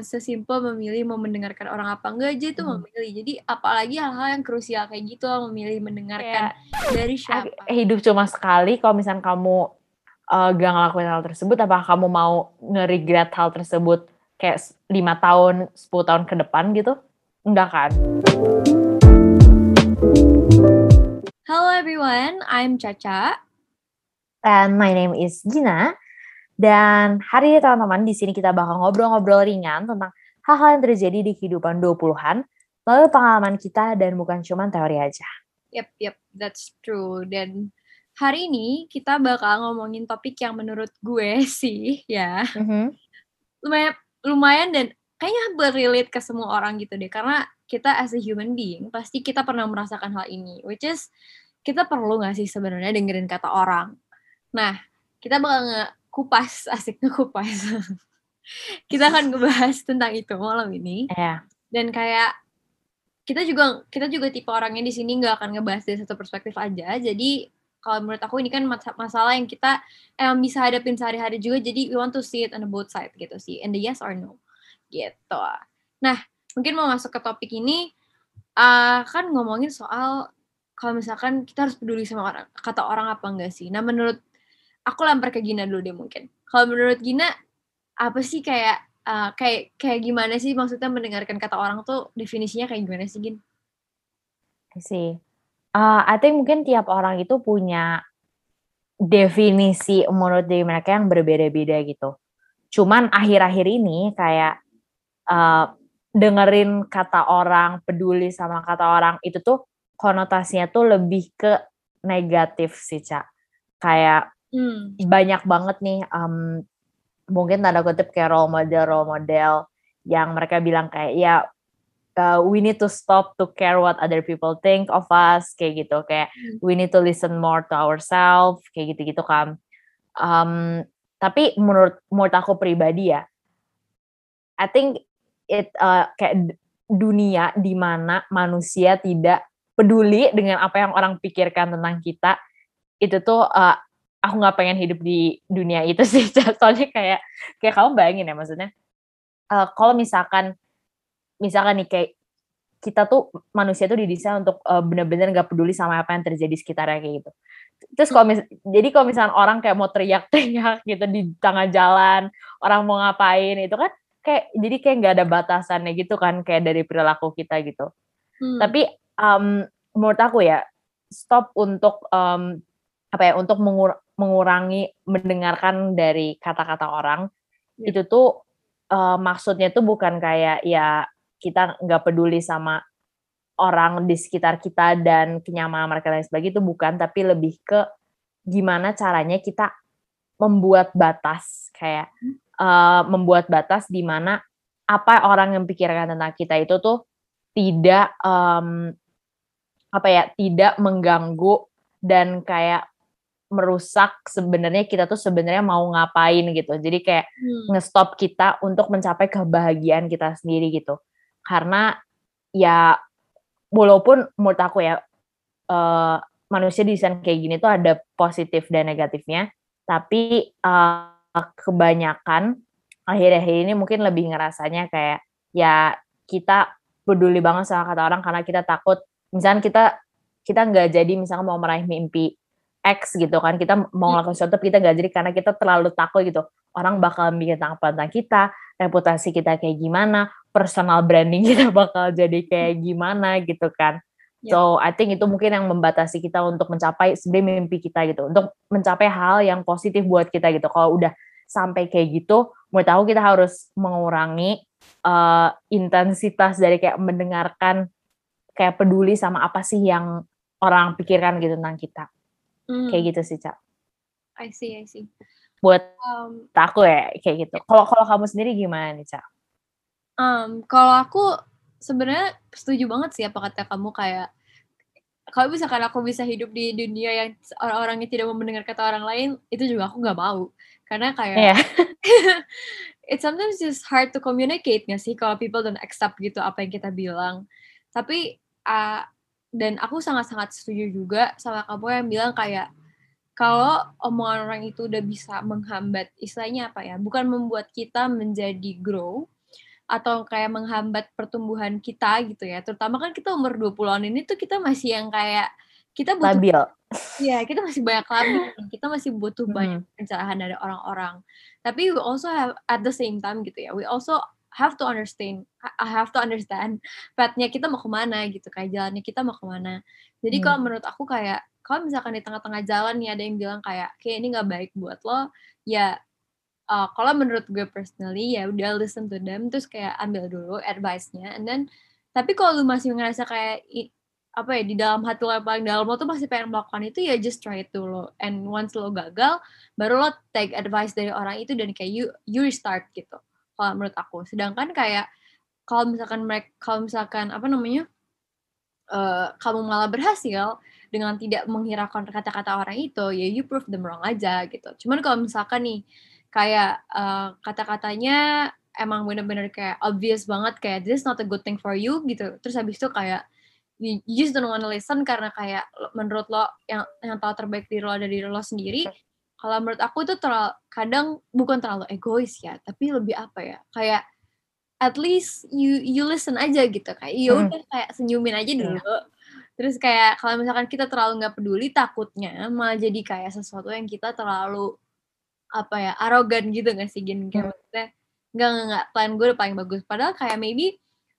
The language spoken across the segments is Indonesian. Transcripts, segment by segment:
cuma sesimpel memilih mau mendengarkan orang apa enggak aja itu Mhm. memilih. Jadi apalagi hal-hal yang krusial kayak gitu memilih mendengarkan Kayak dari siapa. hidup cuma sekali kalau misalnya kamu uh, gak ngelakuin hal tersebut apakah kamu mau nge-regret hal tersebut kayak lima tahun 10 tahun ke depan gitu enggak kan Hello everyone, I'm Caca. and my name is Gina dan hari ini teman-teman di sini kita bakal ngobrol-ngobrol ringan tentang hal-hal yang terjadi di kehidupan 20-an melalui pengalaman kita dan bukan cuma teori aja. Yep, yep, that's true. Dan hari ini kita bakal ngomongin topik yang menurut gue sih ya Mhm. lumayan lumayan dan kayaknya berrelate ke semua orang gitu deh karena kita as a human being pasti kita pernah merasakan hal ini which is kita perlu nggak sih sebenarnya dengerin kata orang nah kita bakal ngekupas asik ngekupas kita akan ngebahas tentang itu malam ini. Ya, dan kayak kita juga kita juga tipe orangnya di sini nggak akan ngebahas dari satu perspektif aja. Jadi kalau menurut aku ini kan mas- masalah yang kita emang bisa hadapin sehari-hari juga. Jadi we want to see it on the both side gitu sih. And the yes or no. Gitu. Nah mungkin mau masuk ke topik ini uh, kan ngomongin soal kalau misalkan kita harus peduli sama orang kata orang apa enggak sih? Nah menurut aku lempar ke Gina dulu deh mungkin kalau menurut Gina apa sih kayak uh, kayak kayak gimana sih maksudnya mendengarkan kata orang tuh definisinya kayak gimana sih Gin? See. Uh, I think mungkin tiap orang itu punya definisi menurut diri mereka yang berbeda-beda gitu. Cuman akhir-akhir ini kayak uh, dengerin kata orang, peduli sama kata orang itu tuh konotasinya tuh lebih ke negatif sih, Cak. Kayak Hmm. banyak banget nih um, mungkin tanda kutip kayak role model role model yang mereka bilang kayak ya uh, we need to stop to care what other people think of us kayak gitu. Kayak we need to listen more to ourselves kayak gitu gitu kan. Um, tapi menurut menurut aku pribadi ya I think it uh, kayak dunia di mana manusia tidak peduli dengan apa yang orang pikirkan tentang kita itu tuh uh, aku nggak pengen hidup di dunia itu sih soalnya kayak kayak kamu bayangin ya maksudnya uh, kalau misalkan misalkan nih kayak kita tuh manusia tuh didesain untuk uh, bener-bener nggak peduli sama apa yang terjadi di sekitarnya kayak gitu. Terus kalau mis jadi kalau misalnya orang kayak mau teriak-teriak gitu di tengah jalan orang mau ngapain itu kan kayak jadi kayak nggak ada batasannya gitu kan kayak dari perilaku kita gitu. Hmm. tapi um, menurut aku ya stop untuk um, apa ya untuk mengur- mengurangi mendengarkan dari kata-kata orang Ya. itu tuh uh, maksudnya tuh bukan kayak ya kita nggak peduli sama orang di sekitar kita dan kenyamanan mereka dan sebagainya itu bukan tapi lebih ke gimana caranya kita membuat batas kayak uh, membuat batas di mana apa orang yang pikirkan tentang kita itu tuh tidak um, apa ya tidak mengganggu dan kayak merusak sebenarnya kita tuh sebenarnya mau ngapain gitu. Jadi kayak Hmm. ngestop kita untuk mencapai kebahagiaan kita sendiri gitu. Karena ya walaupun menurut aku ya eh, manusia desain kayak gini tuh ada positif dan negatifnya tapi eh, kebanyakan akhir-akhir ini mungkin lebih ngerasanya kayak ya kita peduli banget sama kata orang karena kita takut. Misalnya kita kita nggak jadi misalnya mau meraih mimpi X gitu kan kita mau Hmm. ngelakuin sesuatu kita nggak jadi karena kita terlalu takut gitu orang bakal mikir tentang apa tentang kita reputasi kita kayak gimana personal branding kita bakal jadi kayak gimana gitu kan Ya. so I think itu mungkin yang membatasi kita untuk mencapai sebenarnya mimpi kita gitu untuk mencapai hal yang positif buat kita gitu kalau udah sampai kayak gitu menurut aku kita harus mengurangi uh, intensitas dari kayak mendengarkan kayak peduli sama apa sih yang orang pikirkan gitu tentang kita Hmm. kayak gitu sih cak I see, I see. buat Um, aku ya kayak gitu kalau kalau kamu sendiri gimana nih cak um, kalau aku sebenarnya setuju banget sih apa kata kamu kayak kalau misalkan aku bisa hidup di dunia yang orang-orangnya tidak mau mendengar kata orang lain itu juga aku nggak mau karena kayak Iya. it's sometimes just hard to communicate nggak sih kalau people don't accept gitu apa yang kita bilang tapi uh, dan aku sangat-sangat setuju juga sama kamu yang bilang kayak kalau omongan orang itu udah bisa menghambat istilahnya apa ya bukan membuat kita menjadi grow atau kayak menghambat pertumbuhan kita gitu ya. Terutama kan kita umur 20-an ini tuh kita masih yang kayak kita butuh Labil. Iya, kita masih banyak labil. Kita masih butuh banyak pencerahan dari orang-orang. Tapi we also have at the same time gitu ya. We also have to understand I have to understand path-nya kita mau ke mana gitu kayak jalannya kita mau ke mana. Jadi Hmm. kalau menurut aku kayak kalau misalkan di tengah-tengah jalan nih ada yang bilang kayak kayak ini nggak baik buat lo, ya uh, kalau menurut gue personally ya udah listen to them terus kayak ambil dulu advice-nya and then tapi kalau lu masih ngerasa kayak apa ya di dalam hati lo yang paling dalam lo tuh masih pengen melakukan itu ya just try it dulu and once lo gagal baru lo take advice dari orang itu dan kayak you you restart gitu kalau menurut aku. Sedangkan kayak kalau misalkan mereka kalau misalkan apa namanya eh, kamu malah berhasil dengan tidak menghiraukan kata-kata orang itu ya you prove them wrong aja gitu. Cuman kalau misalkan nih kayak eh, kata-katanya emang bener-bener kayak obvious banget kayak this is not a good thing for you gitu. Terus habis itu kayak you, just don't wanna listen karena kayak menurut lo yang yang tahu terbaik diri lo ada diri lo sendiri kalau menurut aku itu terlalu kadang bukan terlalu egois ya tapi lebih apa ya kayak at least you you listen aja gitu kayak ya Mm. udah kayak senyumin aja Iya. dulu terus kayak kalau misalkan kita terlalu nggak peduli takutnya malah jadi kayak sesuatu yang kita terlalu apa ya arogan gitu nggak sih gini kayak Hmm. maksudnya nggak nggak nggak plan gue udah paling bagus padahal kayak maybe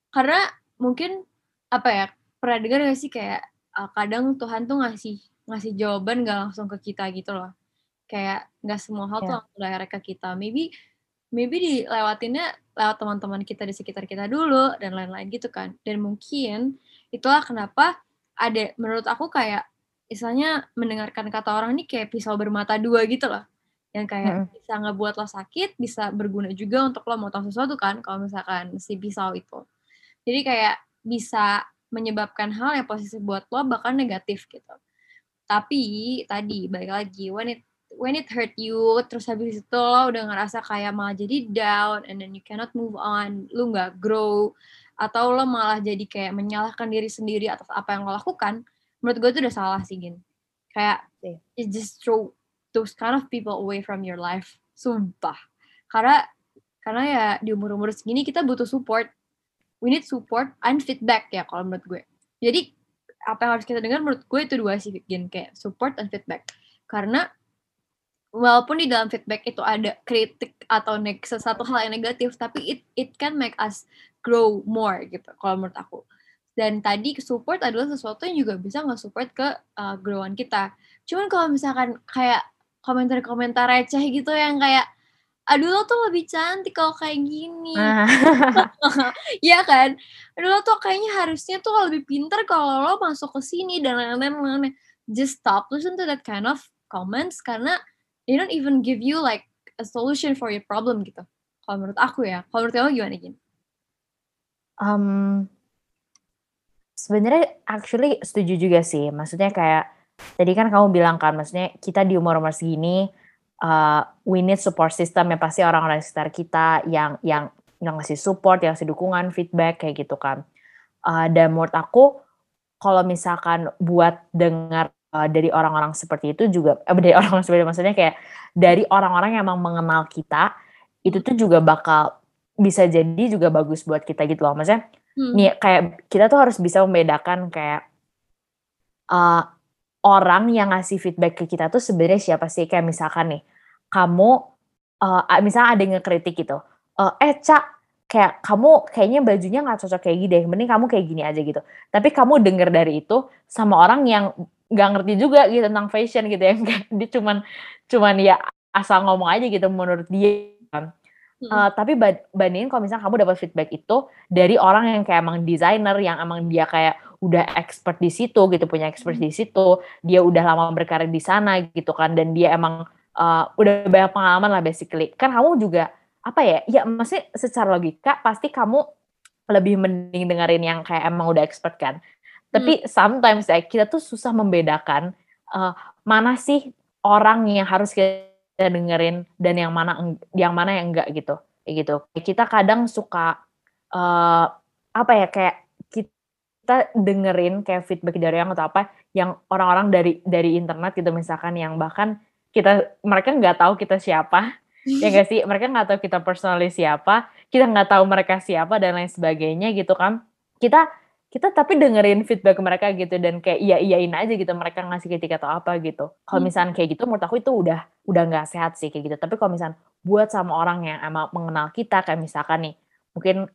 karena mungkin apa ya pernah dengar gak sih kayak uh, kadang Tuhan tuh ngasih ngasih jawaban gak langsung ke kita gitu loh kayak nggak semua hal tuh Ya. langsung direct ke kita. Maybe maybe dilewatinnya lewat teman-teman kita di sekitar kita dulu dan lain-lain gitu kan. Dan mungkin itulah kenapa ada menurut aku kayak misalnya mendengarkan kata orang ini kayak pisau bermata dua gitu loh. Yang kayak Mm-mm. bisa ngebuat lo sakit bisa berguna juga untuk lo mau tahu sesuatu kan kalau misalkan si pisau itu. Jadi kayak bisa menyebabkan hal yang positif buat lo bahkan negatif gitu. Tapi tadi balik lagi when it when it hurt you terus habis itu lo udah ngerasa kayak malah jadi down and then you cannot move on lu nggak grow atau lo malah jadi kayak menyalahkan diri sendiri atas apa yang lo lakukan menurut gue itu udah salah sih gin. Kayak Iya. it just throw those kind of people away from your life sumpah. Karena karena ya di umur umur segini kita butuh support. We need support and feedback ya kalau menurut gue. Jadi apa yang harus kita dengar menurut gue itu dua sih Gin kayak support and feedback. Karena walaupun di dalam feedback itu ada kritik atau neg sesuatu hal yang negatif tapi it it can make us grow more gitu kalau menurut aku dan tadi support adalah sesuatu yang juga bisa nge-support ke uh, growan kita cuman kalau misalkan kayak komentar-komentar receh gitu yang kayak aduh lo tuh lebih cantik kalau kayak gini Iya kan? Aduh lo tuh kayaknya harusnya tuh lebih pinter kalau lo masuk ke sini dan lain-lain. lain-lain. Just stop listen to that kind of comments karena they don't even give you like a solution for your problem gitu. Kalau menurut aku ya. Kalau menurut kamu gimana Gin? um, sebenarnya actually setuju juga sih. Maksudnya kayak tadi kan kamu bilang kan, maksudnya kita di umur-umur segini uh, we need support system ya pasti orang-orang sekitar kita yang yang yang ngasih support, yang ngasih dukungan, feedback kayak gitu kan. Uh, dan menurut aku kalau misalkan buat dengar uh, dari orang-orang seperti itu juga eh, dari orang-orang seperti itu, maksudnya kayak dari orang-orang yang emang mengenal kita itu tuh juga bakal bisa jadi juga bagus buat kita gitu loh. Maksudnya Hmm. nih kayak kita tuh harus bisa membedakan kayak uh, orang yang ngasih feedback ke kita tuh sebenarnya siapa sih kayak misalkan nih kamu uh, misalnya ada yang ngekritik gitu uh, eh cak kayak kamu kayaknya bajunya nggak cocok kayak gini deh mending kamu kayak gini aja gitu tapi kamu denger dari itu sama orang yang nggak ngerti juga gitu tentang fashion gitu ya. Dia cuman cuman ya asal ngomong aja gitu menurut dia. Kan Hmm. Uh, tapi ba- bandingin kalau misalnya kamu dapat feedback itu dari orang yang kayak emang desainer yang emang dia kayak udah expert di situ gitu punya expert di situ dia udah lama berkarir di sana gitu kan dan dia emang uh, udah banyak pengalaman lah basically. Kan kamu juga apa ya ya maksudnya secara logika pasti kamu lebih mending dengerin yang kayak emang udah expert kan tapi sometimes ya kita tuh susah membedakan uh, mana sih orang yang harus kita dengerin dan yang mana yang mana yang enggak gitu kayak gitu. Kita kadang suka eh apa ya kayak kita dengerin kayak feedback dari yang atau apa yang orang-orang dari dari internet gitu misalkan yang bahkan kita mereka nggak tahu kita siapa ya nggak sih? Mereka nggak tahu kita personally siapa kita nggak tahu mereka siapa dan lain sebagainya gitu kan. Kita kita tapi dengerin feedback mereka gitu dan kayak iya iyain aja gitu mereka ngasih kritik atau apa gitu. Kalau Hmm. misalnya kayak gitu menurut aku itu udah udah nggak sehat sih kayak gitu. Tapi kalau misalnya buat sama orang yang emang mengenal kita kayak misalkan nih mungkin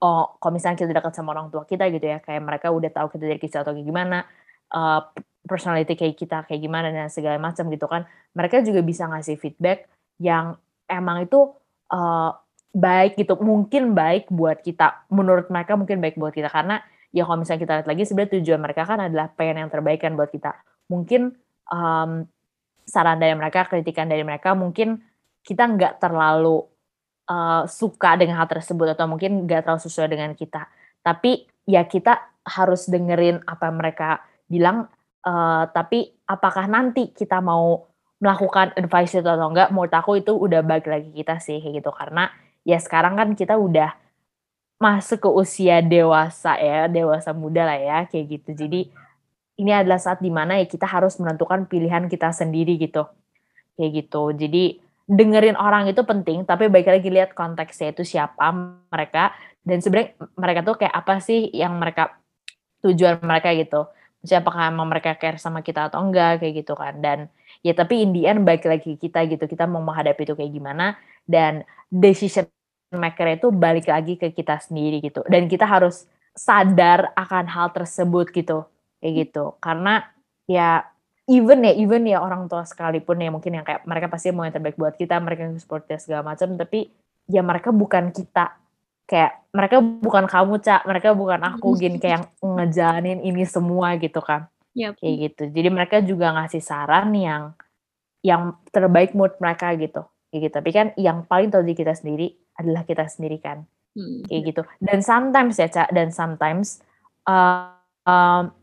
oh kalau misalnya kita dekat sama orang tua kita gitu ya kayak mereka udah tahu kita dari kisah atau kayak gimana uh, personality kayak kita kayak gimana dan segala macam gitu kan mereka juga bisa ngasih feedback yang emang itu uh, baik gitu mungkin baik buat kita. Menurut mereka mungkin baik buat kita karena ya kalau misalnya kita lihat lagi sebenarnya tujuan mereka kan adalah pengen yang terbaik kan buat kita. Mungkin um, saran dari mereka kritikan dari mereka mungkin kita nggak terlalu uh, suka dengan hal tersebut atau mungkin nggak terlalu sesuai dengan kita. Tapi ya kita harus dengerin apa mereka bilang uh, tapi apakah nanti kita mau melakukan advice itu atau enggak menurut aku itu udah balik lagi kita sih kayak gitu. Karena ya sekarang kan kita udah masuk ke usia dewasa ya dewasa muda lah ya kayak gitu. Jadi ini adalah saat di mana ya kita harus menentukan pilihan kita sendiri gitu. Kayak gitu. Jadi dengerin orang itu penting tapi baik lagi lihat konteksnya itu siapa mereka dan sebenarnya mereka tuh kayak apa sih yang mereka tujuan mereka gitu. Maksudnya apakah mereka care sama kita atau enggak kayak gitu kan. Dan ya tapi in the baik lagi kita gitu kita mau menghadapi itu kayak gimana dan decision maker itu balik lagi ke kita sendiri gitu. Dan kita harus sadar akan hal tersebut gitu kayak gitu. Karena ya even ya even ya orang tua sekalipun ya mungkin yang kayak mereka pasti mau yang terbaik buat kita mereka yang support kita segala macam tapi ya mereka bukan kita. Kayak mereka bukan kamu cak mereka bukan aku gini kayak yang ngejalanin ini semua gitu kan. Yap. kayak gitu. Jadi mereka juga ngasih saran yang yang terbaik menurut mereka gitu gitu. Tapi kan yang paling tahu diri kita sendiri adalah kita sendiri kan. Hmm. kayak gitu. Dan sometimes ya cak dan sometimes uh, um,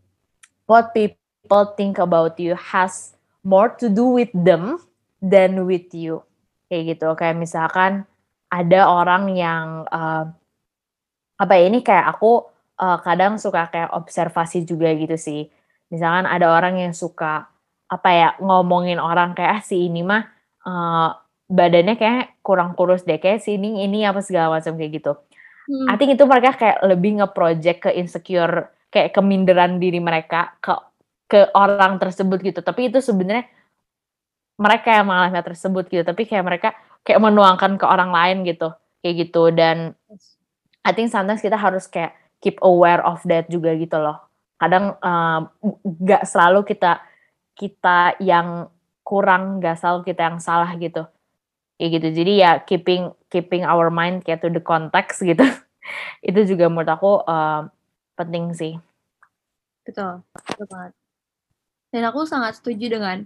what people think about you has more to do with them than with you. Kayak gitu. Kayak misalkan ada orang yang uh, apa ya ini kayak aku uh, kadang suka kayak observasi juga gitu sih. Misalkan ada orang yang suka apa ya ngomongin orang kayak ah, si ini mah uh, badannya kayak kurang kurus deh kayak si ini ini apa segala macam kayak gitu. Hmm. I think itu mereka kayak lebih nge-project ke insecure kayak keminderan diri mereka ke ke orang tersebut gitu. Tapi itu sebenarnya mereka yang mengalami tersebut gitu. Tapi kayak mereka kayak menuangkan ke orang lain gitu kayak gitu. Dan I think sometimes kita harus kayak keep aware of that juga gitu loh. Kadang nggak selalu kita kita yang kurang nggak selalu kita yang salah gitu kayak gitu jadi ya keeping keeping our mind kayak to the context gitu itu juga menurut aku um, penting sih Betul, betul banget. Dan aku sangat setuju dengan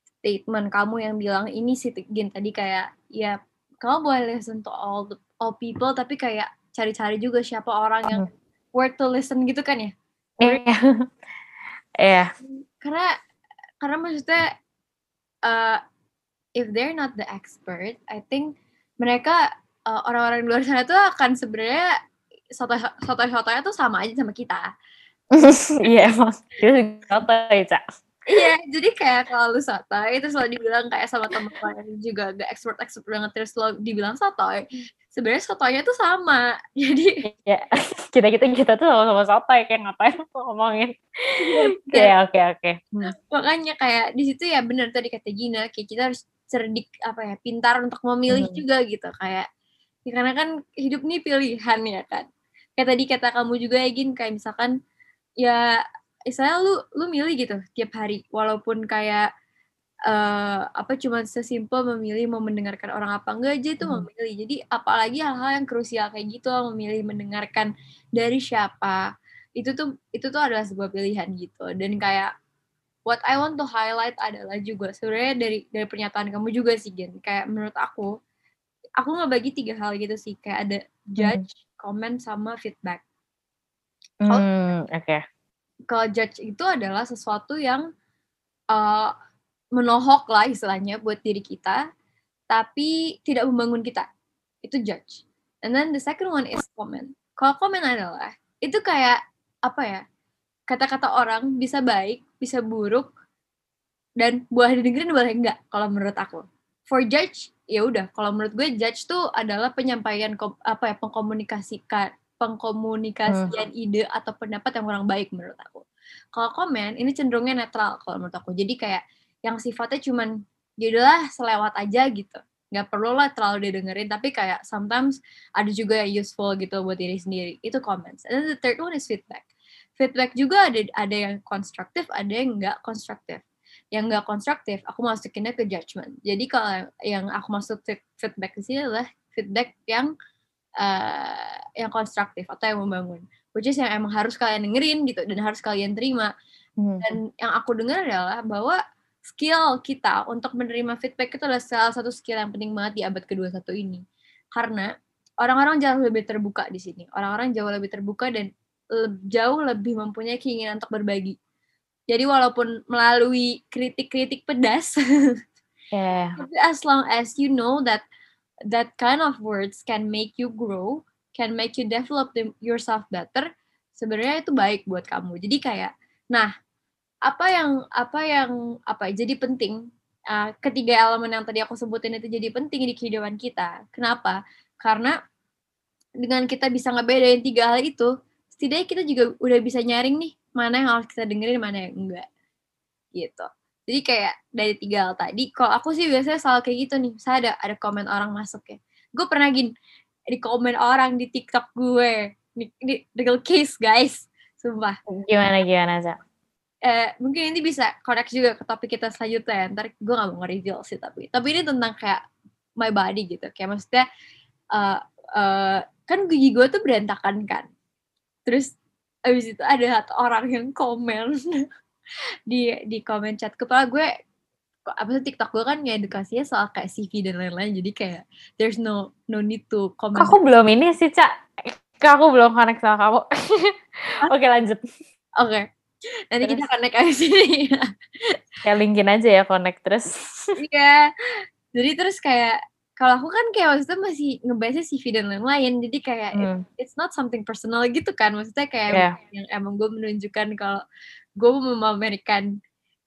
statement kamu yang bilang ini sih Gin tadi kayak ya kamu boleh listen to all the, all people tapi kayak cari-cari juga siapa orang yang worth to listen gitu kan ya. Iya. Iya. Karena karena maksudnya uh, if they're not the expert, I think mereka uh, orang-orang di luar sana tuh akan sebenarnya soto-sotonya tuh sama aja sama kita. Iya emang itu juga apa ya cak Iya, jadi kayak kalau lu sotoy, terus lo dibilang kayak sama temen lo yang juga gak expert-expert banget, terus lo dibilang sotoy, sebenarnya sotoynya tuh sama. Jadi, ya kita kita kita tuh sama-sama sotoy kayak ngapain aku ngomongin oke oke oke Hmm. makanya kayak di situ ya bener tadi kata Gina, kayak kita harus cerdik, apa ya, pintar untuk memilih Hmm. juga gitu. Kayak, ya karena kan hidup nih pilihan ya kan. Kayak tadi kata kamu juga ya Gin, kayak misalkan, ya istilahnya lu lu milih gitu tiap hari walaupun kayak eh apa cuma sesimpel memilih mau mendengarkan orang apa enggak aja itu Hmm. memilih jadi apalagi hal-hal yang krusial kayak gitu memilih mendengarkan dari siapa itu tuh itu tuh adalah sebuah pilihan gitu dan kayak what I want to highlight adalah juga sebenarnya dari dari pernyataan kamu juga sih Gen kayak menurut aku aku ngebagi tiga hal gitu sih kayak ada judge, comment sama feedback Hmm, oke kalau judge itu adalah sesuatu yang uh, menohok lah istilahnya buat diri kita, tapi tidak membangun kita. Itu judge. And then the second one is comment. Kalau comment adalah itu kayak apa ya? Kata-kata orang bisa baik, bisa buruk, dan boleh didengerin boleh enggak kalau menurut aku. for judge ya udah kalau menurut gue judge tuh adalah penyampaian apa ya pengkomunikasikan pengkomunikasian hmm. ide atau pendapat yang kurang baik menurut aku. Kalau komen ini cenderungnya netral kalau menurut aku. Jadi kayak yang sifatnya cuman jadilah ya selewat aja gitu. Nggak perlu lah terlalu didengerin tapi kayak sometimes ada juga yang useful gitu buat diri sendiri. Itu comments. And then the third one is feedback. Feedback juga ada ada yang konstruktif, ada yang nggak konstruktif. Yang nggak konstruktif aku masukinnya ke judgment jadi kalau yang aku masuk feedback di sini adalah feedback yang uh, yang konstruktif atau yang membangun. Which is yang emang harus kalian dengerin gitu dan harus kalian terima. Hmm. dan yang aku dengar adalah bahwa skill kita untuk menerima feedback itu adalah salah satu skill yang penting banget di abad ke-21 ini. Karena orang-orang jauh lebih terbuka di sini. Orang-orang jauh lebih terbuka dan jauh lebih mempunyai keinginan untuk berbagi jadi walaupun melalui kritik-kritik pedas yeah. as long as you know that that kind of words can make you grow, can make you develop them, yourself better, sebenarnya itu baik buat kamu. Jadi kayak, nah apa yang apa yang apa jadi penting uh, ketiga elemen yang tadi aku sebutin itu jadi penting di kehidupan kita. Kenapa? Karena dengan kita bisa ngebedain tiga hal itu, setidaknya kita juga udah bisa nyaring nih mana yang harus kita dengerin mana yang enggak gitu jadi kayak dari tiga hal tadi, kalau aku sih biasanya selalu kayak gitu nih. Saya ada ada komen orang masuk ya. Gue pernah gini di komen orang di TikTok gue. Ini, ini real case guys, sumpah. Gimana gimana sih? Eh, mungkin ini bisa connect juga ke topik kita selanjutnya. Ntar gue gak mau nge-reveal sih tapi. Tapi ini tentang kayak my body gitu. Kayak maksudnya uh, uh, kan gigi gue tuh berantakan kan. Terus abis itu ada satu orang yang komen di di komen chat kepala gue apa sih TikTok gue kan edukasinya soal kayak CV dan lain-lain jadi kayak there's no no need to comment. Aku belum ini sih cak, aku belum connect sama kamu. Oke lanjut. Oke. Okay. Nanti terus. kita connect aja sini. kayak linkin aja ya connect terus. Iya. Jadi terus kayak kalau aku kan kayak waktu itu masih ngebahasnya CV dan lain-lain jadi kayak hmm. it, it's not something personal gitu kan. Maksudnya kayak yeah. yang emang gue menunjukkan kalau gue mau memamerkan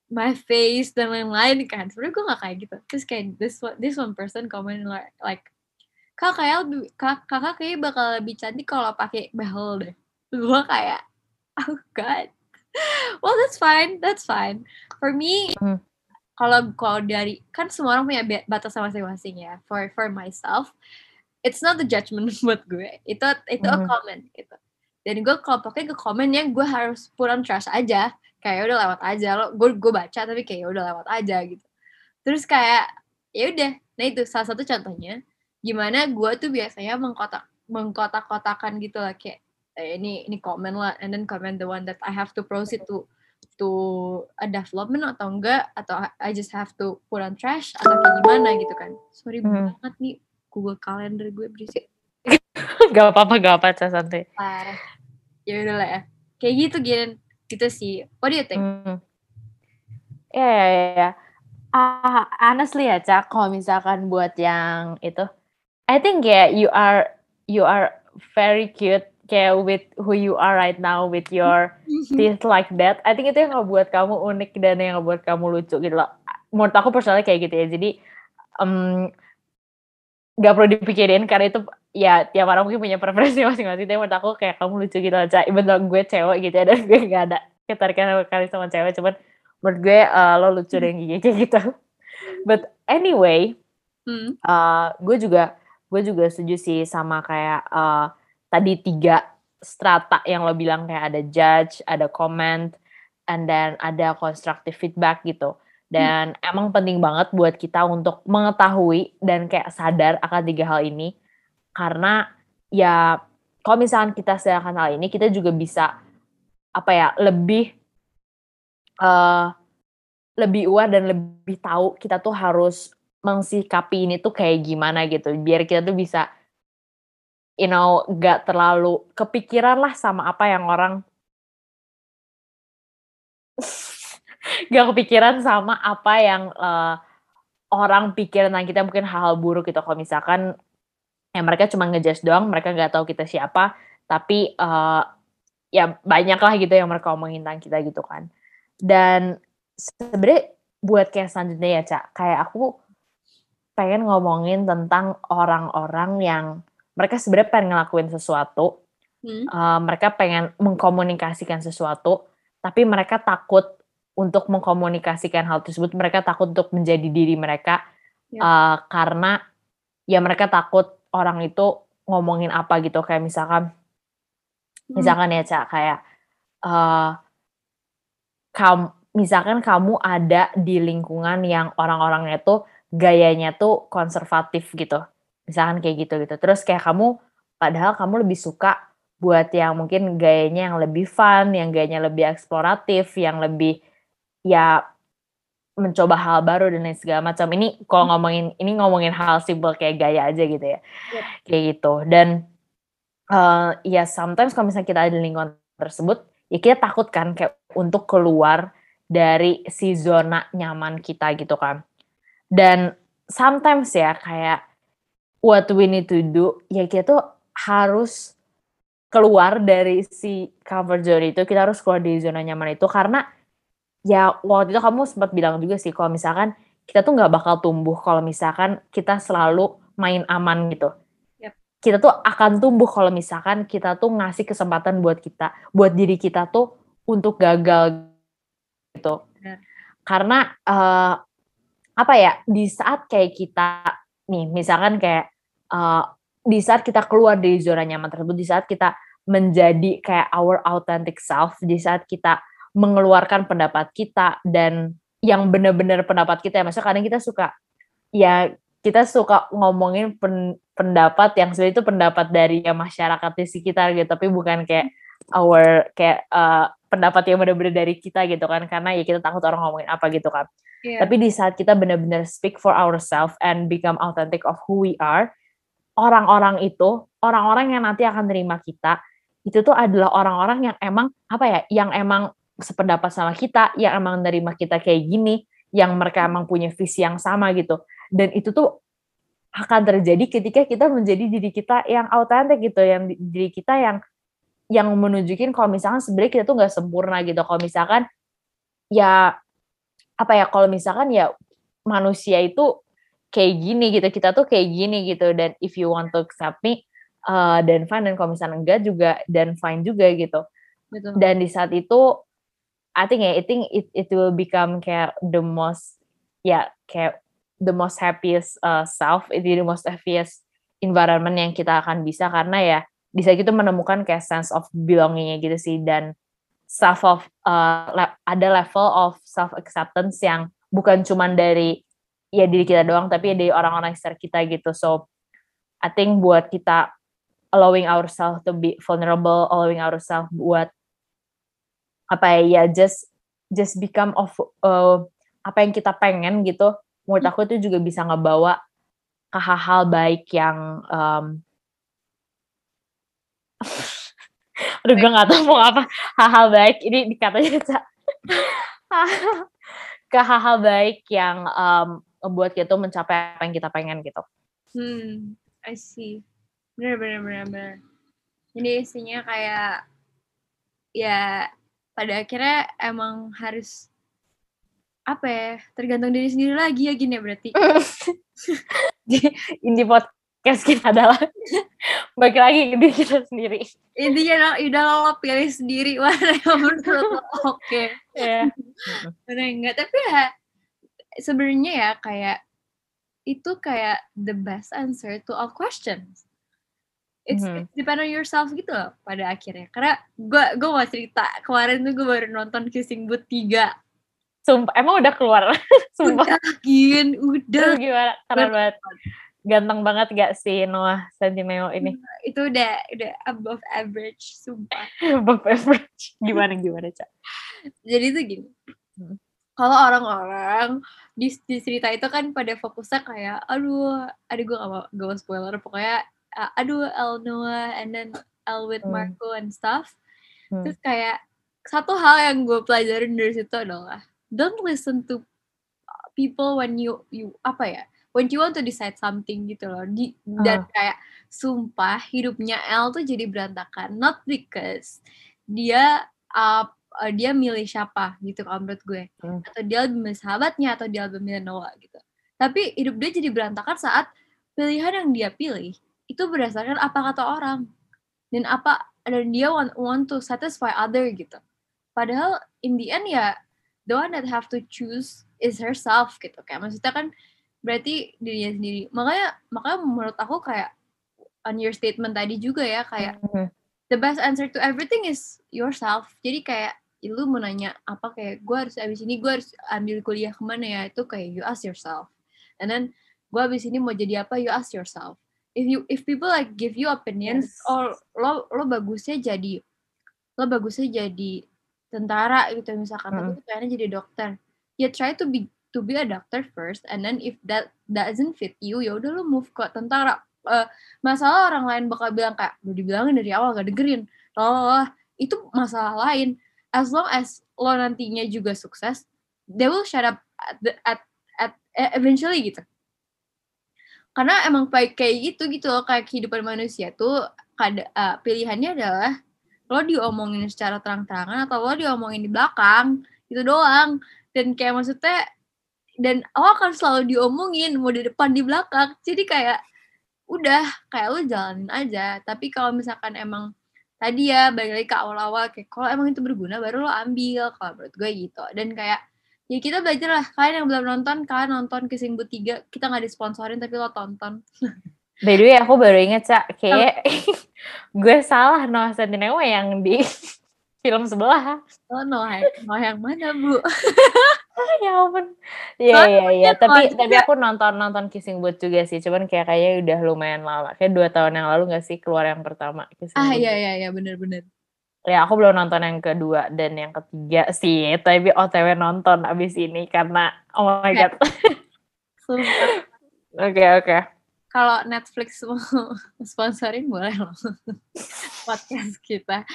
my face dan lain-lain kan. Sebenarnya gue gak kayak gitu. Terus kayak this one, this one person comment like, kak kayak lebih kak, kakak kayak bakal lebih cantik kalau pakai behel deh. Gue kayak oh god. Well that's fine that's fine. For me hmm kalau kalau dari kan semua orang punya batas masing-masing ya for for myself it's not the judgment buat gue itu itu mm -hmm. a comment gitu. Dan gue kalau pakai ke komen yang gue harus put on trust aja kayak udah lewat aja lo gue gue baca tapi kayak udah lewat aja gitu. Terus kayak ya udah nah itu salah satu contohnya gimana gue tuh biasanya mengkotak mengkotak-kotakan gitu lah kayak eh, ini ini komen lah and then comment the one that I have to proceed to to a development atau enggak atau I just have to put on trash atau kayak gimana gitu kan. Sorry hmm. banget nih Google Calendar gue berisik. Gak apa-apa gak apa-apa santai parah ya udah lah ya. Kayak gitu Gin. Gitu sih. What do you think? Hmm. ya ya ya, ya. Uh, honestly ya cak kalau misalkan buat yang itu I think ya yeah, you are you are very cute kayak with who you are right now with your mm-hmm. teeth like that I think itu yang ngebuat kamu unik dan yang ngebuat kamu lucu gitu loh menurut aku personalnya kayak gitu ya jadi um, gak perlu dipikirin karena itu ya tiap orang mungkin punya preferensi masing-masing tapi menurut aku kayak kamu lucu gitu aja even though gue cewek gitu ya dan gue gak ada ketarikan kali sama cewek cuman menurut gue uh, lo lucu dan gigi kayak gitu but anyway hmm. uh, gue juga gue juga setuju sih sama kayak uh, tadi tiga strata yang lo bilang kayak ada judge, ada comment, and then ada constructive feedback gitu. Dan hmm. emang penting banget buat kita untuk mengetahui dan kayak sadar akan tiga hal ini. Karena ya kalau misalkan kita sedangkan hal ini, kita juga bisa apa ya lebih uh, lebih aware dan lebih tahu kita tuh harus mengsikapi ini tuh kayak gimana gitu. Biar kita tuh bisa you know, gak terlalu kepikiran lah sama apa yang orang gak kepikiran sama apa yang uh, orang pikir tentang kita mungkin hal-hal buruk gitu. Kalau misalkan ya mereka cuma ngejudge doang mereka nggak tahu kita siapa tapi uh, ya banyak lah gitu yang mereka omongin tentang kita gitu kan. Dan sebenarnya buat kayak selanjutnya ya cak kayak aku pengen ngomongin tentang orang-orang yang mereka sebenarnya pengen ngelakuin sesuatu, Hmm. uh, mereka pengen mengkomunikasikan sesuatu, tapi mereka takut untuk mengkomunikasikan hal tersebut. Mereka takut untuk menjadi diri mereka Yap. uh, karena ya mereka takut orang itu ngomongin apa gitu. Kayak misalkan, Hmm. misalkan ya cak kayak uh, kam, misalkan kamu ada di lingkungan yang orang-orangnya tuh gayanya tuh konservatif gitu. Misalkan kayak gitu gitu. Terus kayak kamu padahal kamu lebih suka buat yang mungkin gayanya yang lebih fun, yang gayanya lebih eksploratif, yang lebih ya mencoba hal baru dan lain segala macam. Ini kalau ngomongin ini ngomongin hal simpel kayak gaya aja gitu ya. Yep. Kayak gitu. Dan uh, ya sometimes kalau misalnya kita ada di lingkungan tersebut, ya kita takut kan kayak untuk keluar dari si zona nyaman kita gitu kan. Dan sometimes ya kayak what we need to do, ya kita tuh harus keluar dari si comfort zone itu, kita harus keluar dari zona nyaman itu karena ya waktu itu kamu sempat bilang juga sih kalau misalkan kita tuh nggak bakal tumbuh kalau misalkan kita selalu main aman gitu. Yep. Kita tuh akan tumbuh kalau misalkan kita tuh ngasih kesempatan buat kita, buat diri kita tuh untuk gagal gitu. Benar. Karena uh, apa ya di saat kayak kita nih misalkan kayak uh, di saat kita keluar dari zona nyaman tersebut, di saat kita menjadi kayak our authentic self, di saat kita mengeluarkan pendapat kita dan yang benar-benar pendapat kita ya, maksudnya kadang kita suka ya kita suka ngomongin pen, pendapat yang sebenarnya itu pendapat dari ya masyarakat di sekitar gitu, tapi bukan kayak our kayak uh, pendapat yang benar-benar dari kita gitu kan, karena ya kita takut orang ngomongin apa gitu kan. Yeah. Tapi di saat kita benar-benar speak for ourselves and become authentic of who we are, orang-orang itu, orang-orang yang nanti akan terima kita, itu tuh adalah orang-orang yang emang apa ya, yang emang sependapat sama kita, yang emang nerima kita kayak gini, yang mereka emang punya visi yang sama gitu. Dan itu tuh akan terjadi ketika kita menjadi diri kita yang autentik gitu, yang diri kita yang yang menunjukin kalau misalkan sebenarnya kita tuh nggak sempurna gitu. Kalau misalkan ya apa ya kalau misalkan ya manusia itu kayak gini gitu kita tuh kayak gini gitu. Dan if you want to accept me uh, dan fine. Dan kalau misalnya enggak juga dan fine juga gitu. Betul. dan di saat itu I think ya I think it it will become kayak the most ya kayak the most happiest uh, self. Itu the most happiest environment yang kita akan bisa. Karena ya di saat itu menemukan kayak sense of belongingnya gitu sih. Dan self of uh, le- ada level of self acceptance yang bukan cuman dari ya diri kita doang tapi dari orang-orang sekitar kita gitu. So I think buat kita allowing ourselves to be vulnerable allowing ourselves buat apa ya ya just just become of uh, apa yang kita pengen gitu menurut aku itu juga bisa ngebawa ke hal-hal baik yang um, aduh gue gak tau mau apa hal-hal baik ini dikatanya Ca. ke hal-hal baik yang um, membuat kita mencapai apa yang kita pengen gitu Hmm, I see. Bener, bener, bener, bener. Jadi isinya kayak, ya pada akhirnya emang harus, apa ya, tergantung diri sendiri lagi ya gini ya berarti. Jadi indie podcast kita adalah bagi lagi ke diri kita sendiri Intinya lo, udah lo, lo pilih sendiri mana yang menurut lo oke. ya Mana yang enggak. Tapi ya, sebenarnya ya kayak, itu kayak the best answer to all questions. It's, Mhm. it's depend on yourself gitu loh pada akhirnya. Karena gue gue mau cerita kemarin tuh gue baru nonton Kissing Booth 3. sumpah emang udah keluar sumpah Udah gin, udah. Terus gimana keren banget ganteng banget gak sih Noah Centineo ini Itu udah udah above average, sumpah. above average gimana gimana cak Jadi tuh gini. Hmm. Kalau orang-orang di, di cerita itu kan pada fokusnya kayak, aduh, aduh gue gak mau, gak mau spoiler, pokoknya, uh, aduh, El Noah, and then El with Hmm. Marco and stuff. Hmm. Terus kayak, satu hal yang gue pelajarin dari situ adalah, don't listen to people when you, you apa ya, when you want to decide something gitu loh. Di, Dan kayak, sumpah, hidupnya El tuh jadi berantakan. Not because dia, uh, uh, dia milih siapa gitu kalau menurut gue Hmm. atau dia lebih milih sahabatnya atau dia lebih milih Noah gitu Tapi hidup dia jadi berantakan saat pilihan yang dia pilih itu berdasarkan apa kata orang dan apa dan dia want, want to satisfy other gitu. Padahal in the end ya the one that have to choose is herself gitu. Kayak maksudnya kan berarti dirinya sendiri. Makanya makanya menurut aku kayak on your statement tadi juga ya kayak mm -hmm. the best answer to everything is yourself. Jadi kayak lu mau nanya apa kayak gue harus abis ini gue harus ambil kuliah ke mana ya itu kayak you ask yourself and then gue abis ini mau jadi apa you ask yourself if you if people like give you opinions yes. or lo lo bagusnya jadi lo bagusnya jadi tentara gitu misalkan mm. tapi tuh pengennya jadi dokter ya try to be to be a doctor first and then if that doesn't fit you ya udah lo move ke tentara. Uh, masalah orang lain bakal bilang kayak udah dibilangin dari awal gak dengerin. Loh itu masalah lain. As long as lo nantinya juga sukses they will shut up at, the, at, at eventually gitu. Karena emang baik kayak gitu gitu loh kayak kehidupan manusia tuh kada, uh, pilihannya adalah lo diomongin secara terang-terangan atau lo diomongin di belakang itu doang. Dan kayak maksudnya dan lo akan selalu diomongin mau di depan di belakang. Jadi kayak udah kayak lo jalanin aja. Tapi kalau misalkan emang tadi ya balik lagi ke awal-awal kayak kalau emang itu berguna baru lo ambil. Kalau menurut gue gitu. Dan kayak ya kita belajar lah. Kalian yang belum nonton kalian nonton Kissing Booth 3 kita nggak disponsorin tapi lo tonton. By the way aku baru inget cak kayak gue salah Noah Centineo yang di film sebelah. Oh Noah Noah yang mana bu ya ampun. Iya iya iya, tapi tapi aku nonton nonton Kissing Booth juga sih, cuman kayak kayaknya udah lumayan lama. Kayak dua tahun yang lalu gak sih keluar yang pertama Kissing Ah iya iya iya bener bener. Ya aku belum nonton yang kedua dan yang ketiga sih, tapi OTW nonton abis ini karena oh my god. Oke oke. Kalau Netflix mau sponsorin boleh loh podcast kita.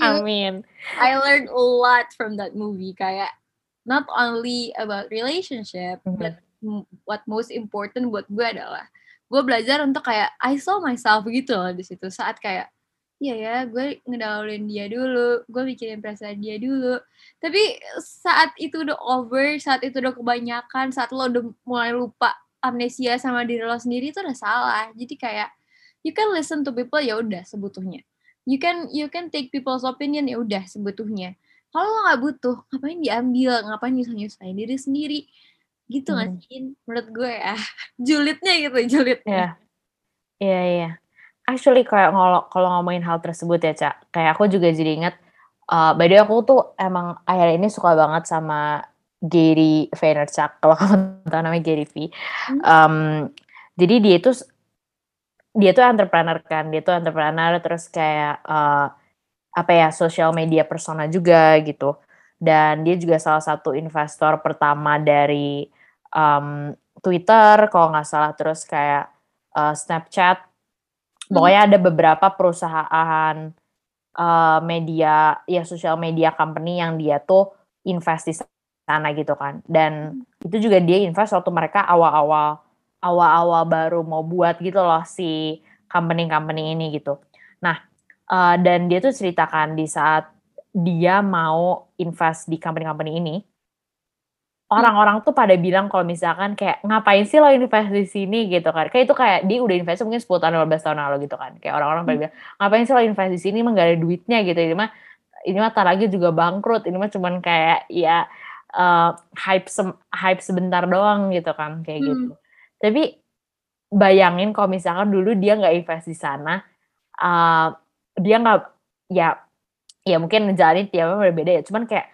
Amin. I learned a lot from that movie kayak not only about relationship mm -hmm. but what most important buat gue adalah gue belajar untuk kayak I saw myself gitu loh di situ. Saat kayak iya ya gue ngedaulin dia dulu gue mikirin perasaan dia dulu. Tapi saat itu udah over saat itu udah kebanyakan saat lo udah mulai lupa amnesia sama diri lo sendiri itu udah salah. Jadi kayak you can listen to people ya udah sebutuhnya. You can you can take people's opinion ya udah sebutuhnya kalau lo nggak butuh ngapain diambil? Ngapain nyusahin nyusahin diri sendiri? Gitu hmm. sih menurut gue ya. Julidnya gitu julidnya. Iya. Iya iya. Actually kayak kalau kalau ngomongin hal tersebut ya cak kayak aku juga jadi ingat uh, by the way aku tuh emang akhir ini suka banget sama Gary Vaynerchuk kalau kamu tahu namanya Gary V. Hmm. um, jadi dia itu dia tuh entrepreneur kan dia tuh entrepreneur terus kayak uh, apa ya social media persona juga gitu. Dan dia juga salah satu investor pertama dari um, Twitter kalau nggak salah. Terus kayak uh, Snapchat. Pokoknya ada beberapa perusahaan uh, media ya social media company yang dia tuh invest di sana gitu kan. Dan itu juga dia invest waktu mereka awal-awal awal-awal baru mau buat gitu loh si company-company ini gitu. Nah Uh, dan dia tuh ceritakan di saat dia mau invest di company-company ini, orang-orang tuh pada bilang kalau misalkan kayak ngapain sih lo invest di sini gitu kan. Kayak itu kayak dia udah invest mungkin 10 tahun 15 tahun lalu gitu kan. Kayak orang-orang pada hmm. bilang ngapain sih lo invest di sini emang gak ada duitnya gitu. Ini mah ini mah tar lagi juga bangkrut. Ini mah cuman kayak ya uh, hype se hype sebentar doang gitu kan kayak hmm. gitu. Tapi bayangin kalau misalkan dulu dia nggak invest di sana, uh, dia nggak ya ya mungkin ngejalanin tiapnya berbeda ya cuman kayak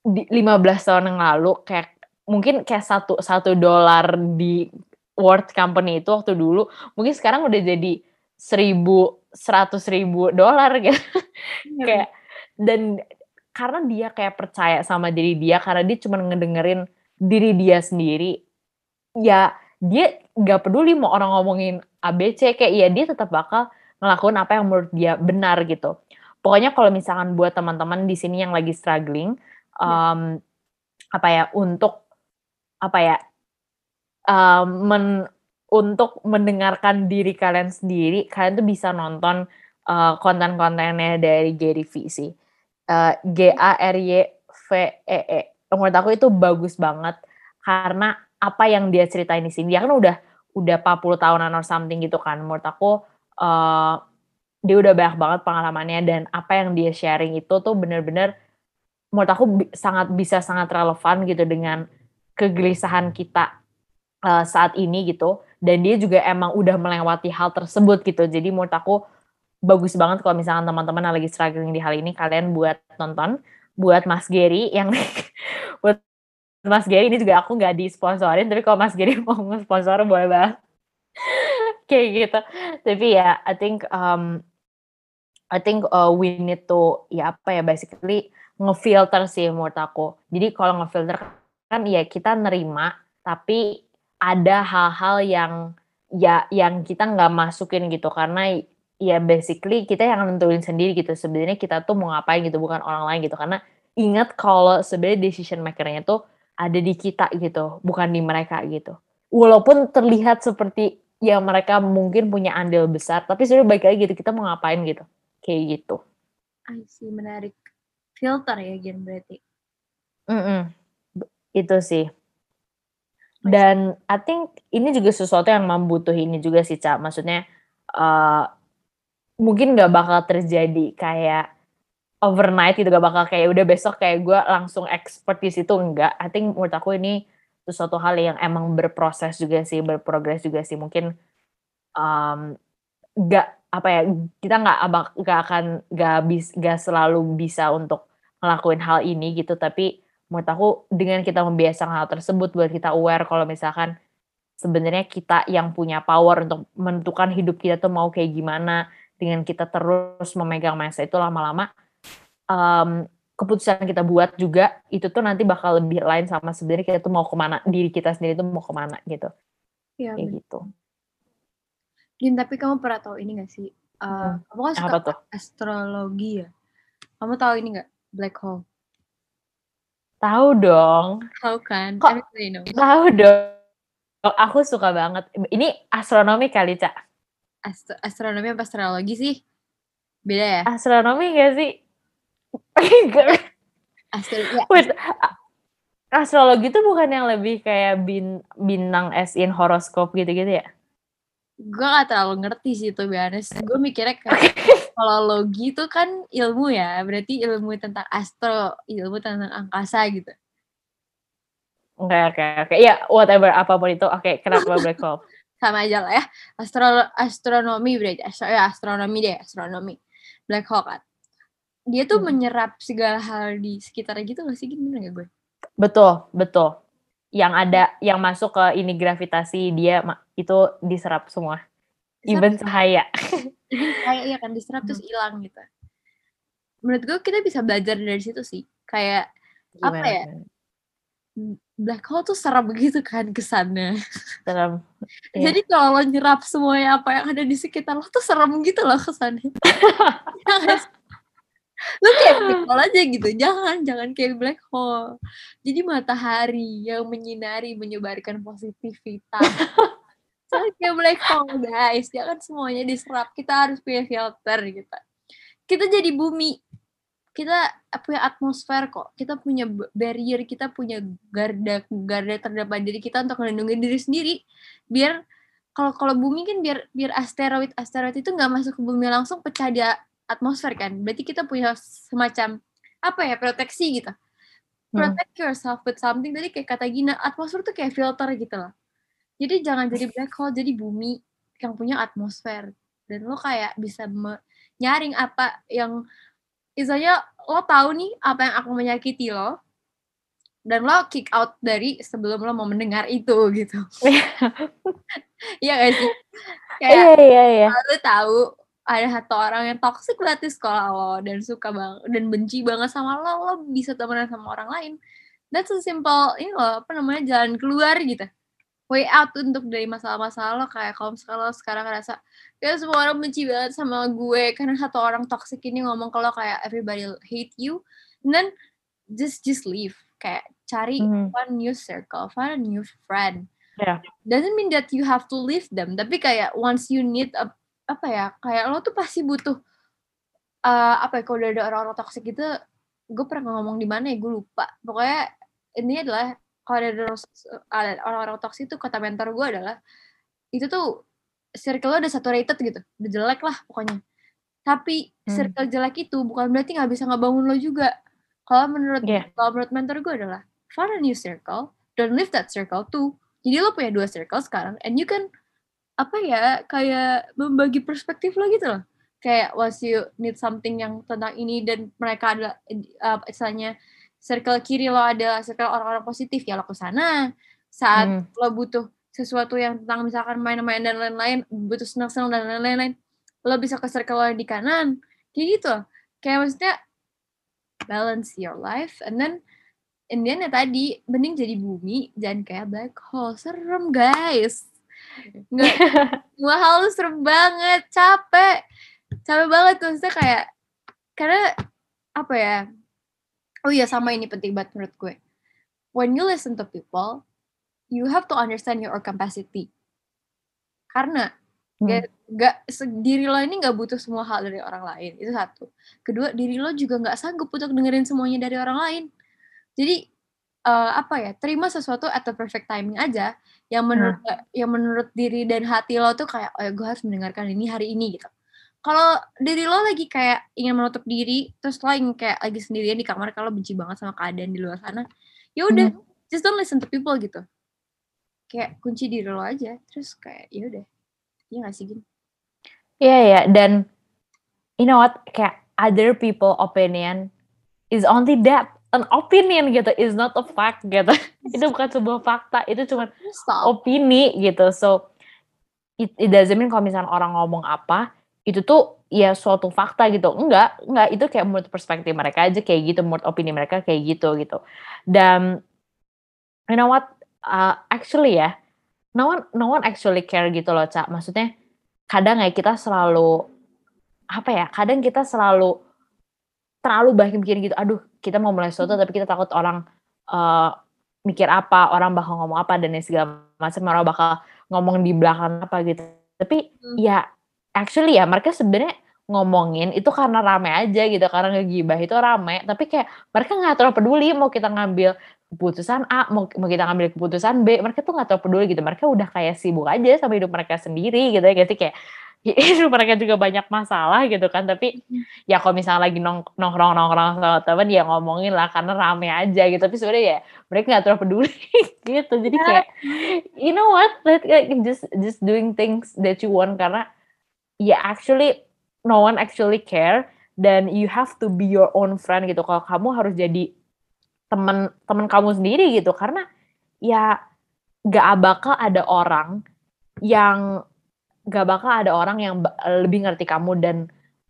di 15 tahun yang lalu kayak mungkin kayak satu satu dolar di world company itu waktu dulu mungkin sekarang udah jadi seribu seratus ribu dolar gitu ya. kayak dan karena dia kayak percaya sama diri dia karena dia cuma ngedengerin diri dia sendiri ya dia nggak peduli mau orang ngomongin ABC kayak ya dia tetap bakal ngelakuin apa yang menurut dia benar gitu. Pokoknya kalau misalkan buat teman-teman di sini yang lagi struggling, um, apa ya untuk apa ya um, men, untuk mendengarkan diri kalian sendiri, kalian tuh bisa nonton uh, konten-kontennya dari Gary V sih. Uh, G A R Y V E E. Menurut aku itu bagus banget karena apa yang dia ceritain di sini dia kan udah udah 40 tahunan or something gitu kan menurut aku uh, dia udah banyak banget pengalamannya dan apa yang dia sharing itu tuh bener-bener menurut aku sangat bisa sangat relevan gitu dengan kegelisahan kita uh, saat ini gitu. Dan dia juga emang udah melewati hal tersebut gitu. Jadi menurut aku bagus banget kalau misalnya teman-teman lagi struggling di hal ini kalian buat nonton buat Mas Gary yang buat Mas Gary ini juga aku nggak disponsorin tapi kalau Mas Gary mau sponsor boleh banget kayak gitu. Tapi ya I think um, I think uh, we need to ya apa ya basically ngefilter sih menurut aku. Jadi kalau ngefilter kan ya kita nerima tapi ada hal-hal yang ya yang kita nggak masukin gitu. Karena ya basically kita yang nentuin sendiri gitu sebenarnya kita tuh mau ngapain gitu bukan orang lain gitu. Karena ingat kalau sebenarnya decision makernya tuh ada di kita gitu bukan di mereka gitu. Walaupun terlihat seperti ya mereka mungkin punya andil besar tapi sebenarnya baik lagi gitu kita mau ngapain gitu kayak gitu. I see, menarik. Filter ya Gen berarti. Mm -mm. Itu sih. Dan I think ini juga sesuatu yang membutuhi ini juga sih, Cak. Maksudnya uh, mungkin gak bakal terjadi kayak overnight gitu, gak bakal kayak udah besok kayak gue langsung expert di situ enggak. I think menurut aku ini sesuatu hal yang emang berproses juga sih, berprogres juga sih. Mungkin um, apa ya kita nggak nggak akan nggak bis nggak selalu bisa untuk ngelakuin hal ini gitu tapi menurut aku dengan kita membiasakan hal tersebut buat kita aware kalau misalkan sebenarnya kita yang punya power untuk menentukan hidup kita tuh mau kayak gimana dengan kita terus memegang masa itu lama-lama um, keputusan kita buat juga itu tuh nanti bakal lebih lain sama sebenarnya kita tuh mau ke mana diri kita sendiri tuh mau ke mana gitu ya, kayak gitu Gin, tapi kamu pernah tahu ini gak sih? Uh, hmm. Kamu kan suka Apa tuh? astrologi ya? Kamu tahu ini gak? Black hole. Tahu dong. Tahu kan? Kok tahu dong. Aku suka banget. Ini astronomi kali, Cak. Astro astronomi apa astrologi sih? Beda ya? Astronomi gak sih? Ya. Wait, astrologi itu bukan yang lebih kayak bin, bintang as in horoskop gitu-gitu ya? gue gak terlalu ngerti sih tuh biasa gue mikirnya kayak kalau logi itu kan ilmu ya berarti ilmu tentang astro ilmu tentang angkasa gitu. Oke oke oke. Ya whatever apa pun itu. Oke okay, kenapa black hole? Sama aja lah ya. Astro astronomi berarti astro, ya astronomi deh astronomi. Black hole kan dia tuh hmm. menyerap segala hal di sekitarnya gitu gak sih gimana gak gue betul betul yang ada yang masuk ke ini gravitasi dia itu diserap semua. Even cahaya. Even cahaya ya kan diserap terus hmm. hilang gitu. Menurut gue kita bisa belajar dari situ sih. Kayak Gimana? apa ya? Black hole tuh serem begitu kan kesannya. Serem. Yeah. Jadi kalau lo nyerap semuanya apa yang ada di sekitar lo tuh serem gitu loh kesannya. Lu kayak black hole aja gitu. Jangan jangan kayak black hole. Jadi matahari yang menyinari menyebarkan positivitas. Jangan kayak black hole guys. Jangan semuanya diserap. Kita harus punya filter gitu. Kita jadi bumi. Kita punya atmosfer kok. Kita punya barrier. Kita punya garda garda terdapat diri kita untuk melindungi diri sendiri. Biar kalau kalau bumi kan biar biar asteroid asteroid itu nggak masuk ke bumi langsung pecah dia atmosfer kan berarti kita punya semacam apa ya proteksi gitu hmm. protect hmm. yourself with something tadi kayak kata Gina atmosfer tuh kayak filter gitu loh jadi jangan jadi black hole jadi bumi yang punya atmosfer dan lo kayak bisa nyaring apa yang misalnya lo tahu nih apa yang akan menyakiti lo dan lo kick out dari sebelum lo mau mendengar itu gitu Iya gak sih? Kayak iya, iya, iya. lo tahu ada satu orang yang toxic berarti sekolah lo dan suka banget dan benci banget sama lo lo bisa temenan sama orang lain that's a simple ini lo apa namanya jalan keluar gitu way out untuk dari masalah-masalah lo kayak kalau misalnya lo sekarang ngerasa kayak semua orang benci banget sama gue karena satu orang toxic ini ngomong kalau kayak everybody hate you and then just just leave kayak cari mm. one new circle find a new friend yeah. doesn't mean that you have to leave them tapi kayak once you need a apa ya kayak lo tuh pasti butuh uh, apa ya kalau udah ada orang-orang toxic gitu gue pernah ngomong di mana ya gue lupa pokoknya ini adalah kalau ada orang-orang toksik itu kata mentor gue adalah itu tuh circle lo udah saturated gitu udah jelek lah pokoknya tapi hmm. circle jelek itu bukan berarti nggak bisa ngebangun lo juga kalau menurut yeah. kalau menurut mentor gue adalah find a new circle don't leave that circle too jadi lo punya dua circle sekarang and you can apa ya kayak membagi perspektif lo gitu loh. Kayak once you need something yang tentang ini dan mereka adalah uh, istilahnya circle kiri lo ada circle orang-orang positif ya lo ke sana. Saat hmm. lo butuh sesuatu yang tentang misalkan main-main dan lain-lain butuh senang-senang dan lain-lain lo bisa ke circle lo di kanan. Kayak gitu. Kayak maksudnya balance your life and then in the end ya tadi mending jadi bumi jangan kayak black hole. Serem guys nggak semua hal serem banget capek capek banget tuh maksudnya kayak karena apa ya oh iya sama ini penting banget menurut gue when you listen to people you have to understand your capacity. Karena hmm. gak, diri lo ini gak butuh semua hal dari orang lain itu satu. Kedua diri lo juga gak sanggup untuk dengerin semuanya dari orang lain. Jadi uh, apa ya terima sesuatu at the perfect timing aja yang menurut hmm. yang menurut diri dan hati lo tuh kayak oh ya gue harus mendengarkan ini hari ini gitu. Kalau diri lo lagi kayak ingin menutup diri, terus lo ingin kayak lagi sendirian di kamar kalau benci banget sama keadaan di luar sana, ya udah, hmm. just don't listen to people gitu kayak kunci diri lo aja terus kayak ya udah iya gak sih gini iya yeah, ya yeah. dan you know what kayak other people opinion is only that an opinion gitu is not a fact gitu itu bukan sebuah fakta itu cuma opini gitu so it, it doesn't mean kalau misalnya orang ngomong apa itu tuh ya suatu fakta gitu enggak enggak itu kayak menurut perspektif mereka aja kayak gitu menurut opini mereka kayak gitu gitu dan you know what uh, actually ya, no one no one actually care gitu loh, Cak. Maksudnya kadang ya kita selalu apa ya? Kadang kita selalu terlalu banyak mikir gitu. Aduh, kita mau mulai sesuatu tapi kita takut orang uh, mikir apa, orang bakal ngomong apa dan segala macam, orang bakal ngomong di belakang apa gitu. Tapi hmm. ya actually ya mereka sebenarnya ngomongin itu karena rame aja gitu karena ngegibah itu rame tapi kayak mereka nggak terlalu peduli mau kita ngambil keputusan A mau, mau kita ngambil keputusan B mereka tuh nggak tahu peduli gitu mereka udah kayak sibuk aja sama hidup mereka sendiri gitu ya gitu kayak mereka juga banyak masalah gitu kan tapi ya kalau misalnya lagi nong nongkrong nongkrong sama teman ya ngomongin lah karena rame aja gitu. Tapi sebenarnya ya mereka nggak terlalu peduli gitu. Jadi kayak you know what? Like just just doing things that you want. Karena ya actually no one actually care. Dan you have to be your own friend gitu. Kalau kamu harus jadi teman teman kamu sendiri gitu. Karena ya gak bakal ada orang yang gak bakal ada orang yang lebih ngerti kamu dan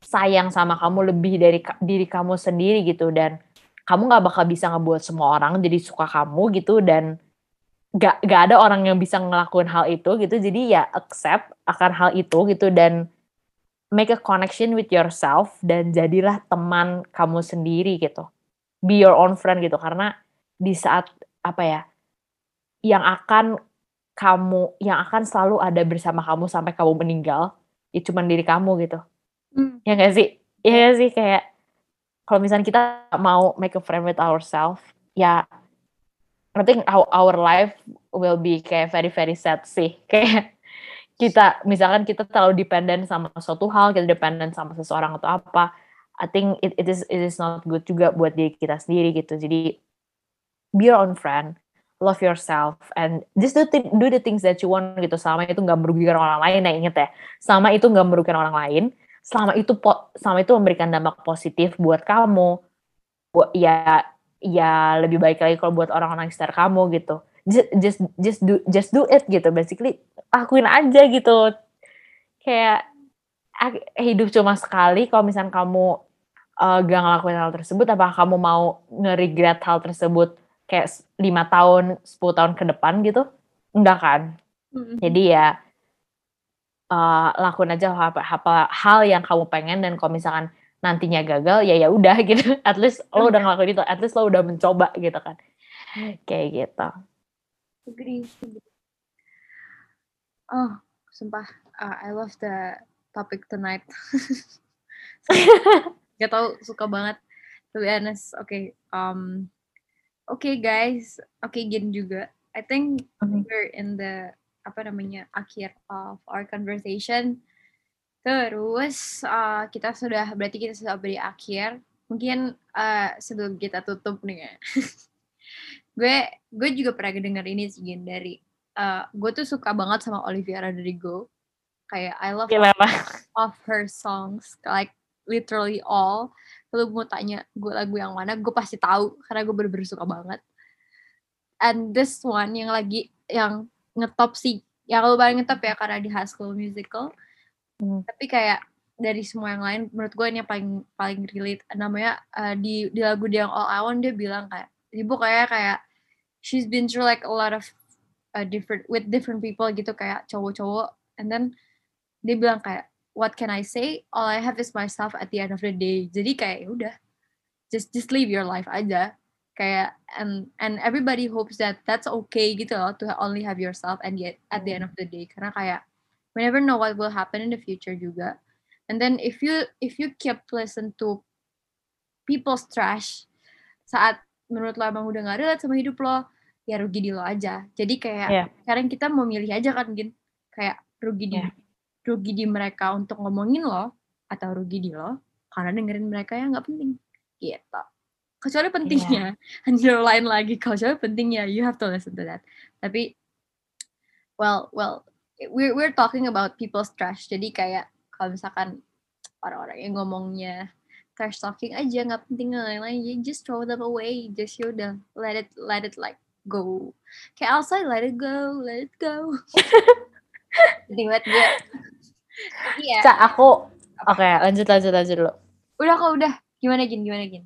sayang sama kamu lebih dari diri kamu sendiri gitu. Dan kamu gak bakal bisa ngebuat semua orang jadi suka kamu gitu. Dan gak gak ada orang yang bisa ngelakuin hal itu gitu. Jadi ya accept akan hal itu gitu. Dan make a connection with yourself dan jadilah teman kamu sendiri gitu. Be your own friend gitu. Karena di saat apa ya yang akan kamu yang akan selalu ada bersama kamu sampai kamu meninggal ya cuma diri kamu gitu. Hmm. ya gak sih? Ya gak sih? Kayak kalau misalnya kita mau make a friend with ourselves ya I think our, our life will be kayak very very sad sih. Kayak kita misalkan kita terlalu dependent sama suatu hal kita dependent sama seseorang atau apa I think it, it is it is not good juga buat diri kita sendiri gitu. Jadi be your own friend, love yourself, and just do, th do the things that you want gitu. Selama itu nggak merugikan orang lain, ya inget ya. Selama itu nggak merugikan orang lain, selama itu po selama itu memberikan dampak positif buat kamu, buat ya ya lebih baik lagi kalau buat orang-orang sekitar kamu gitu. Just just just do just do it gitu. Basically lakuin aja gitu. Kayak hidup cuma sekali. Kalau misalnya kamu uh, gak ngelakuin hal tersebut apa kamu mau nge-regret hal tersebut kayak lima tahun 10 tahun ke depan gitu enggak kan? Mm-hmm. jadi ya uh, lakuin aja apa, apa hal yang kamu pengen dan kalau misalkan nantinya gagal ya ya udah gitu. At least lo udah ngelakuin itu at least lo udah mencoba gitu kan. Kayak gitu. Agree oh sumpah uh, I love the topic tonight. Gak tau suka banget. To be honest oke okay, um, okay guys, oke okay, Gin juga. I think Mhm. we're in the apa namanya akhir of our conversation. Terus uh, kita sudah berarti kita sudah beri akhir. Mungkin uh, sebelum kita tutup nih ya. gue gue juga pernah denger ini sih Gin dari uh, gue tuh suka banget sama Olivia Rodrigo. Kayak I love lah. of her songs like literally all kalau mau tanya gue lagu yang mana? Gue pasti tahu karena gue bener-bener suka banget. And this one yang lagi yang ngetop sih. Ya kalau paling ngetop ya karena di High School Musical. Hmm. tapi kayak dari semua yang lain menurut gue ini yang paling paling relate. Namanya uh, di di lagu dia yang All I Want dia bilang kayak ibu kayak kayak she's been through like a lot of uh, different with different people gitu. Kayak cowok-cowok. And then dia bilang kayak what can I say? All I have is myself at the end of the day. Jadi kayak ya udah. Just just live your life aja. Kayak and and everybody hopes that that's okay gitu loh to only have yourself and yet at the end of the day. Karena kayak we never know what will happen in the future juga. And then if you if you keep listen to people's trash saat menurut lo emang udah gak relate sama hidup lo ya rugi di lo aja. Jadi kayak Yeah. sekarang kita mau milih aja kan gin? Kayak rugi di Yeah. Rugi di mereka untuk ngomongin lo atau rugi di lo karena dengerin mereka yang nggak penting. Gitu. Kecuali pentingnya. Underline lagi. Kecuali pentingnya you have to listen to that. Tapi well well we're we're talking about people's trash. Jadi kayak kalau misalkan orang-orang yang ngomongnya trash talking aja nggak penting lain-lain. You just throw them away. Just you udah let it let it like go. Kayak outside let it go let it go jadi buat gue Tapi ya Cak, aku oke lanjut lanjut lanjut dulu. udah kok udah gimana gin gimana gin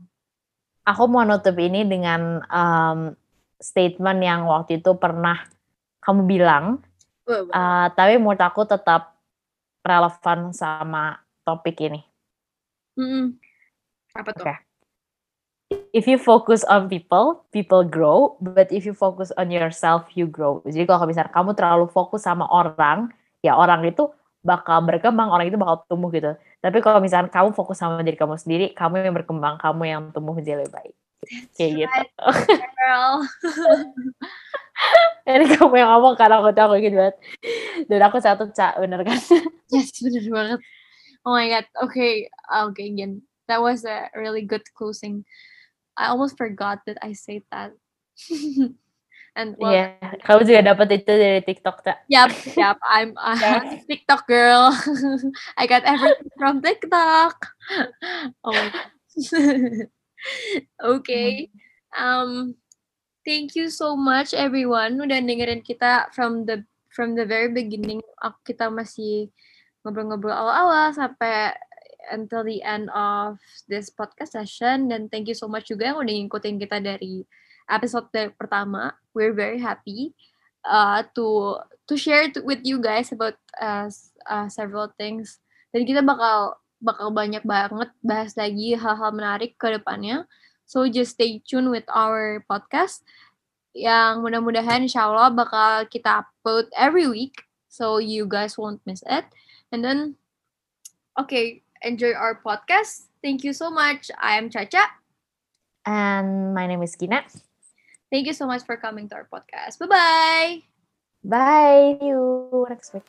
Aku mau nutup ini dengan um, statement yang waktu itu pernah kamu bilang, uh, tapi menurut aku tetap relevan sama topik ini. Mm-mm. apa tuh Oke. If you focus on people, people grow. But if you focus on yourself, you grow. Jadi kalau misalnya kamu terlalu fokus sama orang, ya orang itu bakal berkembang, orang itu bakal tumbuh gitu. Tapi kalau misalnya kamu fokus sama diri kamu sendiri, kamu yang berkembang, kamu yang tumbuh menjadi lebih baik. Kayak gitu. girl Ini kamu yang ngomong karena aku tahu gitu banget. Dan aku satu cak, bener kan? Yes, bener banget. Oh my god. Okay, okay again. That was a really good closing. I almost forgot that I said that. and well, Iya, kamu juga dapat itu dari TikTok, cak. yep, yep. I'm a TikTok girl. I got everything from TikTok. Oh my god. okay. Um, thank you so much everyone udah dengerin kita from the from the very beginning. Aku kita masih ngobrol-ngobrol awal-awal sampai until the end of this podcast session dan thank you so much juga yang udah ngikutin kita dari episode de- pertama. We're very happy uh, to to share to, with you guys about uh, uh, several things. Dan kita bakal bakal banyak banget bahas lagi hal-hal menarik ke depannya. So just stay tuned with our podcast yang mudah-mudahan insya Allah bakal kita upload every week. So you guys won't miss it. And then, okay, enjoy our podcast. Thank you so much. I am Chacha. And my name is Gina. Thank you so much for coming to our podcast. Bye-bye. Bye. See you next week.